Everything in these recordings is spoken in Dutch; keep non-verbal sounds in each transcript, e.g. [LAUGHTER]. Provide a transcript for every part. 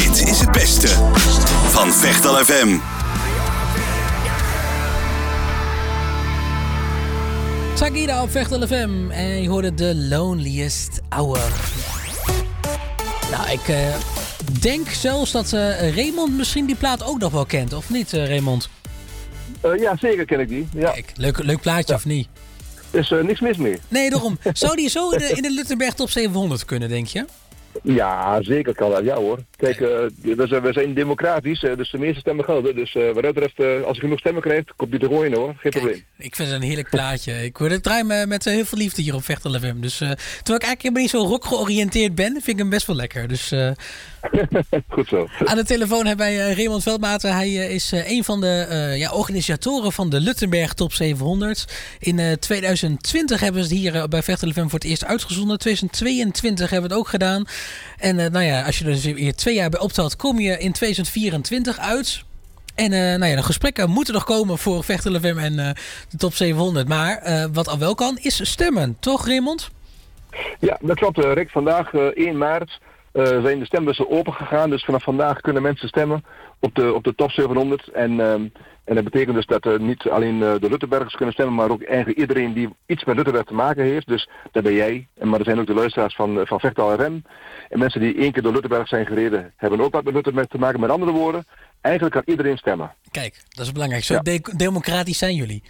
Dit is het beste van Vechtal FM. Sagida op Vechtel FM en je hoorde The Loneliest Hour. Nou, ik uh, denk zelfs dat uh, Raymond misschien die plaat ook nog wel kent, of niet uh, Raymond? ja, zeker ken ik die. Ja. Kijk, leuk, leuk plaatje Ja. of niet? is uh, niks mis mee. Nee, daarom. Zou die zo in de, in de Luttenberg top 700 kunnen, denk je? Ja, zeker kan dat. Ja hoor. Kijk, uh, we, zijn, we zijn democratisch, uh, dus de meeste stemmen gelden. Dus uh, wat dat betreft, als ik genoeg stemmen krijg, komt die er gewoon in hoor. Geen Kijk, probleem. Ik vind het een heerlijk plaatje. Ik hoor het draai me met heel veel liefde hier op Vechtel FM. Dus terwijl ik eigenlijk helemaal niet zo rock georiënteerd ben, vind ik hem best wel lekker. Dus [LAUGHS] Goed zo. Aan de telefoon hebben wij Raymond Veldmaten. Hij is een van de ja, organisatoren van de Luttenberg Top 700. In 2020 hebben we het hier bij Vechtel FM voor het eerst uitgezonden. 2022 hebben we het ook gedaan. En nou ja, als je er dus weer twee jaar bij optelt, kom je in 2024 uit. En uh, nou ja, de gesprekken moeten nog komen voor Vechtel FM en uh, de top 700. Maar uh, wat al wel kan, is stemmen. Toch, Raymond? Ja, dat klopt, Rick. Vandaag 1 maart zijn de stembussen open gegaan. Dus vanaf vandaag kunnen mensen stemmen op de, op de top 700. En, en dat betekent dus dat niet alleen de Luttenbergers kunnen stemmen, maar ook eigenlijk iedereen die iets met Luttenberg te maken heeft. Dus dat ben jij. Maar er zijn ook de luisteraars van, van Vechtal FM. En mensen die één keer door Luttenberg zijn gereden, hebben ook wat met Luttenberg te maken. Met andere woorden, eigenlijk kan iedereen stemmen. Kijk, dat is belangrijk. Zo ja. de democratisch zijn jullie.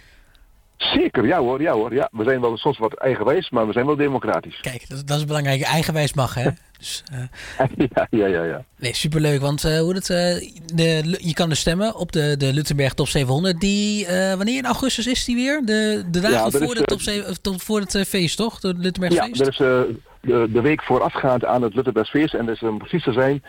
Zeker, ja hoor, ja hoor. Ja. We zijn wel soms wat eigenwijs, maar we zijn wel democratisch. Kijk, dat, dat is belangrijk. Eigenwijs mag, hè? [LAUGHS] Dus, [LAUGHS] uh... ja, ja, ja, ja. Nee, superleuk. Want uh, hoe het, uh, de, je kan dus stemmen op de, de Luttenberg Top 700. Die, wanneer in augustus is die weer? De, de dagen ja, voor, is, de top 7, top, voor het feest, toch? De Luttenberg ja, feest? dat is de, de week voorafgaand aan het Luttenbergsfeest. En dat is om precies te zijn,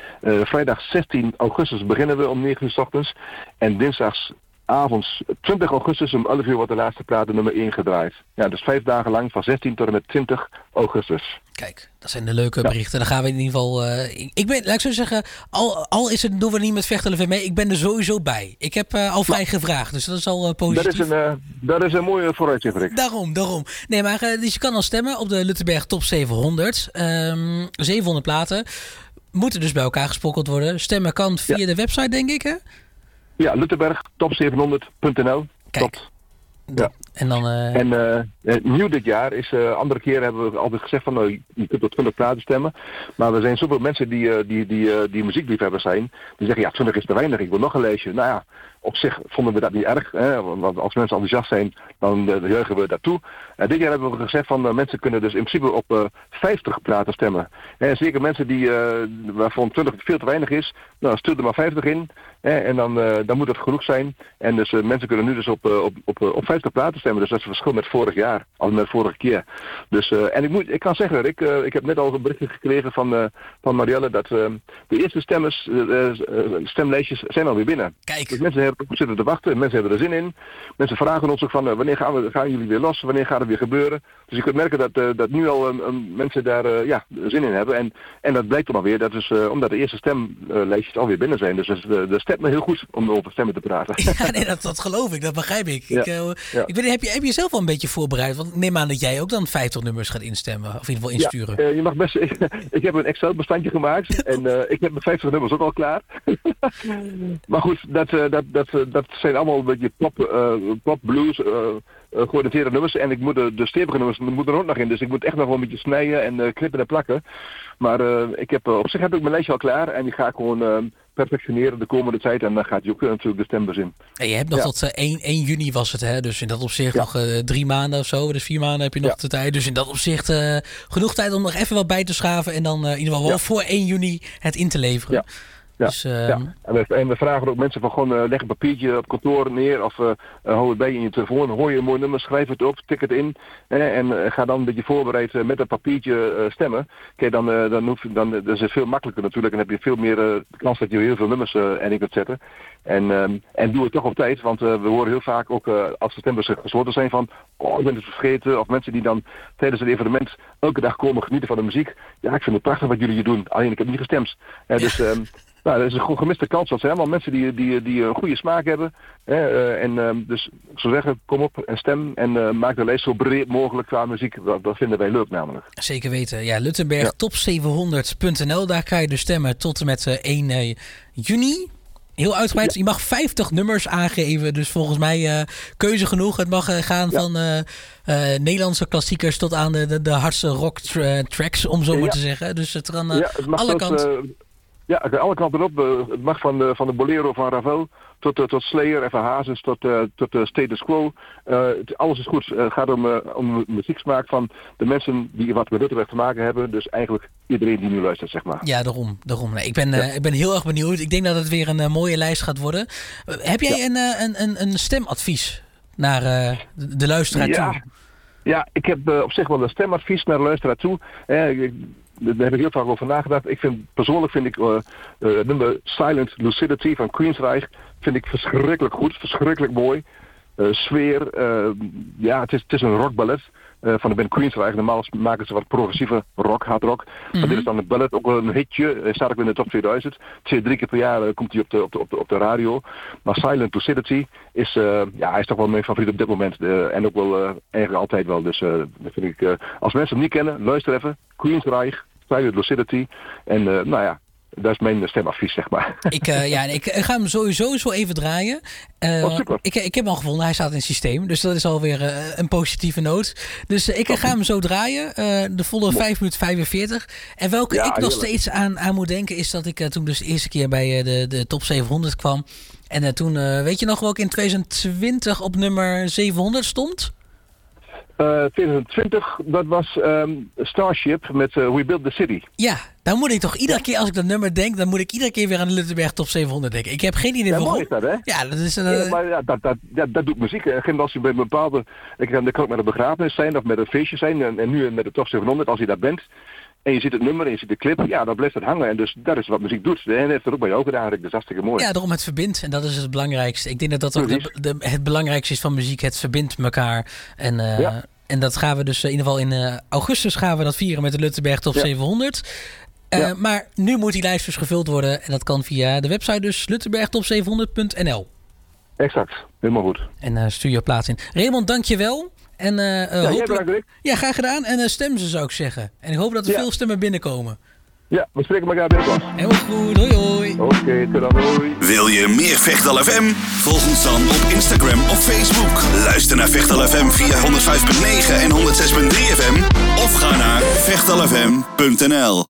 vrijdag 16 augustus beginnen we om 9 uur s ochtends. En dinsdags avonds 20 augustus om 11 uur wordt de laatste plaat de nummer 1 gedraaid. Ja, dus vijf dagen lang van 16 tot en met 20 augustus. Kijk, dat zijn de leuke berichten. Dan gaan we in ieder geval... Uh, ik ben, laat ik zo zeggen, al, al is het, doen we niet met vechtelen mee, ik ben er sowieso bij. Ik heb uh, al vrij gevraagd, dus dat is al uh, positief. Dat is een, dat is een mooie vooruitzicht, Rick. Daarom, daarom. Nee, maar dus je kan al stemmen op de Luttenberg Top 700. Um, 700 platen. Moeten dus bij elkaar gesprokkeld worden. Stemmen kan via ja. de website, denk ik, hè? Ja, Luttenberg, top700.nl. Kijk. Ja. En dan... Uh... En uh, nieuw dit jaar is, uh, andere keren hebben we altijd gezegd van, uh, je kunt op 20 platen stemmen. Maar er zijn zoveel mensen die, die, die, die muziekliefhebbers zijn, die zeggen, ja, 20 is te weinig, ik wil nog een lijstje. Nou ja, op zich vonden we dat niet erg, hè, want als mensen enthousiast zijn, dan juichen we daartoe. En dit jaar hebben we gezegd van, mensen kunnen dus in principe op 50 platen stemmen. En zeker mensen die, waarvan 20 veel te weinig is, nou, stuur er maar 50 in. Hè, en dan, dan moet het genoeg zijn. En dus mensen kunnen nu dus op, op, op, op 50 platen stemmen. Dus dat is het verschil met vorig jaar, al met vorige keer. Dus, uh, en ik, moet, ik kan zeggen, Rick, uh, ik heb net al een berichtje gekregen van, uh, van Marielle dat de eerste stemmers, stemlijstjes zijn alweer binnen. Kijk. Dus mensen hebben, zitten te wachten, mensen hebben er zin in. Mensen vragen ons ook van wanneer gaan, we, gaan jullie weer los, wanneer gaat het weer gebeuren. Dus je kunt merken dat, dat nu al mensen daar ja, zin in hebben. En, en dat blijkt er nog weer, dat is omdat de eerste stemlijstjes alweer binnen zijn. Dus dat stemt me heel goed om over stemmen te praten. Ja, nee, dat, dat geloof ik, dat begrijp ik. Ja. Ik, ja. ik weet, heb, je, heb je zelf al een beetje voorbereid? Want neem aan dat jij ook dan 50 nummers gaat instemmen. Of in ieder geval insturen. Ja, uh, je mag best, [LAUGHS] ik, ik heb een Excel-bestandje gemaakt. [LAUGHS] en uh, ik heb mijn 50 nummers ook al klaar. [LAUGHS] maar goed, dat, uh, dat, dat, dat zijn allemaal een beetje pop, pop blues, georiënteerde nummers. En ik moet de, de stevige nummers moeten er ook nog in. Dus ik moet echt nog wel een beetje snijden en knippen en plakken. Maar ik heb, op zich heb ik mijn lijstje al klaar. En die ga ik gewoon perfectioneren de komende tijd. En dan gaat je ook natuurlijk de stembus in. En je hebt nog ja. tot uh, 1, 1 juni was het, hè? Dus in dat opzicht ja. nog uh, drie maanden of zo. Dus vier maanden heb je nog ja. de tijd. Dus in dat opzicht uh, genoeg tijd om nog even wat bij te schaven. En dan in ieder geval wel voor 1 juni het in te leveren. Ja. Ja, dus, uh, ja. En, we, en, we, vragen ook mensen van gewoon uh, leg een papiertje op kantoor neer of uh, hou het bij in je telefoon. Hoor je een mooi nummer, schrijf het op, tik het in. en ga dan een beetje voorbereid met dat papiertje stemmen. Kijk, dan, dan, hoef, dan dat is het veel makkelijker natuurlijk. En heb je veel meer kans dat je heel veel nummers erin kunt zetten. En, um, en doe het toch op tijd, want we horen heel vaak ook als de stembussen gesloten zijn van... Oh, ik ben het vergeten. Of mensen die dan tijdens het evenement elke dag komen genieten van de muziek. Ja, ik vind het prachtig wat jullie hier doen. Alleen ik heb niet gestemd. dus... Um, Nou, dat is een gemiste kans. Dat zijn allemaal mensen die, die, die een goede smaak hebben. Hè, uh, en uh, dus ik zou zeggen, kom op en stem. En uh, maak de lijst zo breed mogelijk qua muziek. Dat, dat, vinden wij leuk namelijk. Zeker weten. Ja, Luttenberg ja. top700.nl. Daar kan je dus stemmen tot en met 1 juni. Heel uitgebreid. Ja. Je mag 50 nummers aangeven. Dus volgens mij uh, keuze genoeg. Het mag uh, gaan ja. van uh, Nederlandse klassiekers tot aan de, de, de hardste rock tra tracks, om zo maar te zeggen. Dus het kan alle kanten. Ja, alle kanten op. het mag van de, van de bolero van Ravel tot, uh, tot Slayer en van Hazes tot, uh, tot uh, Status Quo. Alles is goed. Het gaat om, om muzieksmaak van de mensen die wat met Luttenberg te maken hebben. Dus eigenlijk iedereen die nu luistert, zeg maar. Ja, daarom. daarom. Nee, ik, ben, ja. ik ben heel erg benieuwd. Ik denk dat het weer een mooie lijst gaat worden. heb jij ja. een, een, een, een stemadvies naar de, de luisteraar ja. toe? Ja, ik heb op zich wel een stemadvies naar de luisteraar toe. Daar heb ik heel vaak over nagedacht. Ik vind, persoonlijk vind ik uh, uh, nummer Silent Lucidity van Queensryche vind ik verschrikkelijk goed, verschrikkelijk mooi. Uh, sfeer, ja, het is, het is een rockballet van de band Queensryche. Normaal maken ze wat progressieve rock, hard rock. Mm -hmm. Maar dit is dan een ballet, ook wel een hitje. Hij staat ook in de top 2000. Twee, drie keer per jaar komt hij op de, op, de, op, de, op de radio. Maar Silent Lucidity is, ja, hij is toch wel mijn favoriet op dit moment. en ook wel eigenlijk altijd wel. Dus dat vind ik, als mensen hem niet kennen, luister even. Queensryche, Silent Lucidity. En nou ja, dat is mijn stemadvies, zeg maar. [LAUGHS] Ik, uh, ja, ik ga hem sowieso zo even draaien. Uh, oh, super. Ik, ik heb hem al gevonden, hij staat in het systeem. Dus dat is alweer uh, een positieve noot. Dus ik ga hem zo draaien. de volle 5 minuten 45. En welke ja, ik nog steeds aan, aan moet denken... is dat ik toen dus de eerste keer bij de, de top 700 kwam. En toen, weet je nog welke in 2020 op nummer 700 stond? Uh, 2020, dat was um, Starship met uh, We Build the City. Ja, dan moet ik toch iedere ja. keer als ik dat nummer denk, dan moet ik iedere keer weer aan de Luttenberg Top 700 denken. Ik heb geen idee ja, waarom. Mooi is dat, hè? Ja, dat is... Uh... Ja, maar ja, dat, dat, ja, dat doet muziek. En als je bij een bepaalde... Ik kan, kan ook met een begrafenis zijn of met een feestje zijn. En, en nu met de Top 700, als je daar bent... En je ziet het nummer en je ziet de clip, ja, dan blijft het hangen. En dus dat is wat muziek doet. En heeft er ook bij jou gedaan, eigenlijk. Dat is hartstikke mooi. Ja, daarom het verbindt. En dat is het belangrijkste. Ik denk dat dat ook de, de, het belangrijkste is van muziek. Het verbindt elkaar. En... Uh, ja. En dat gaan we dus in ieder geval in uh, augustus gaan we dat vieren met de Luttenberg Top ja. 700. Uh, ja. Maar nu moet die lijst dus gevuld worden. En dat kan via de website dus luttenbergtop700.nl. Exact, helemaal goed. En stuur je plaats in. Raymond, dank je wel. En, ja, hopelijk... ja, graag gedaan. En stem ze zou ik zeggen. En ik hoop dat er veel stemmen binnenkomen. Ja, we spreken elkaar binnenkort. Helemaal goed, hoi hoi. Oké, okay, tot dan, hoi. Wil je meer Vechtal FM? Volg ons dan op Instagram of Facebook. Luister naar Vechtal FM via 105.9 en 106.3 FM. Of ga naar vechtalfm.nl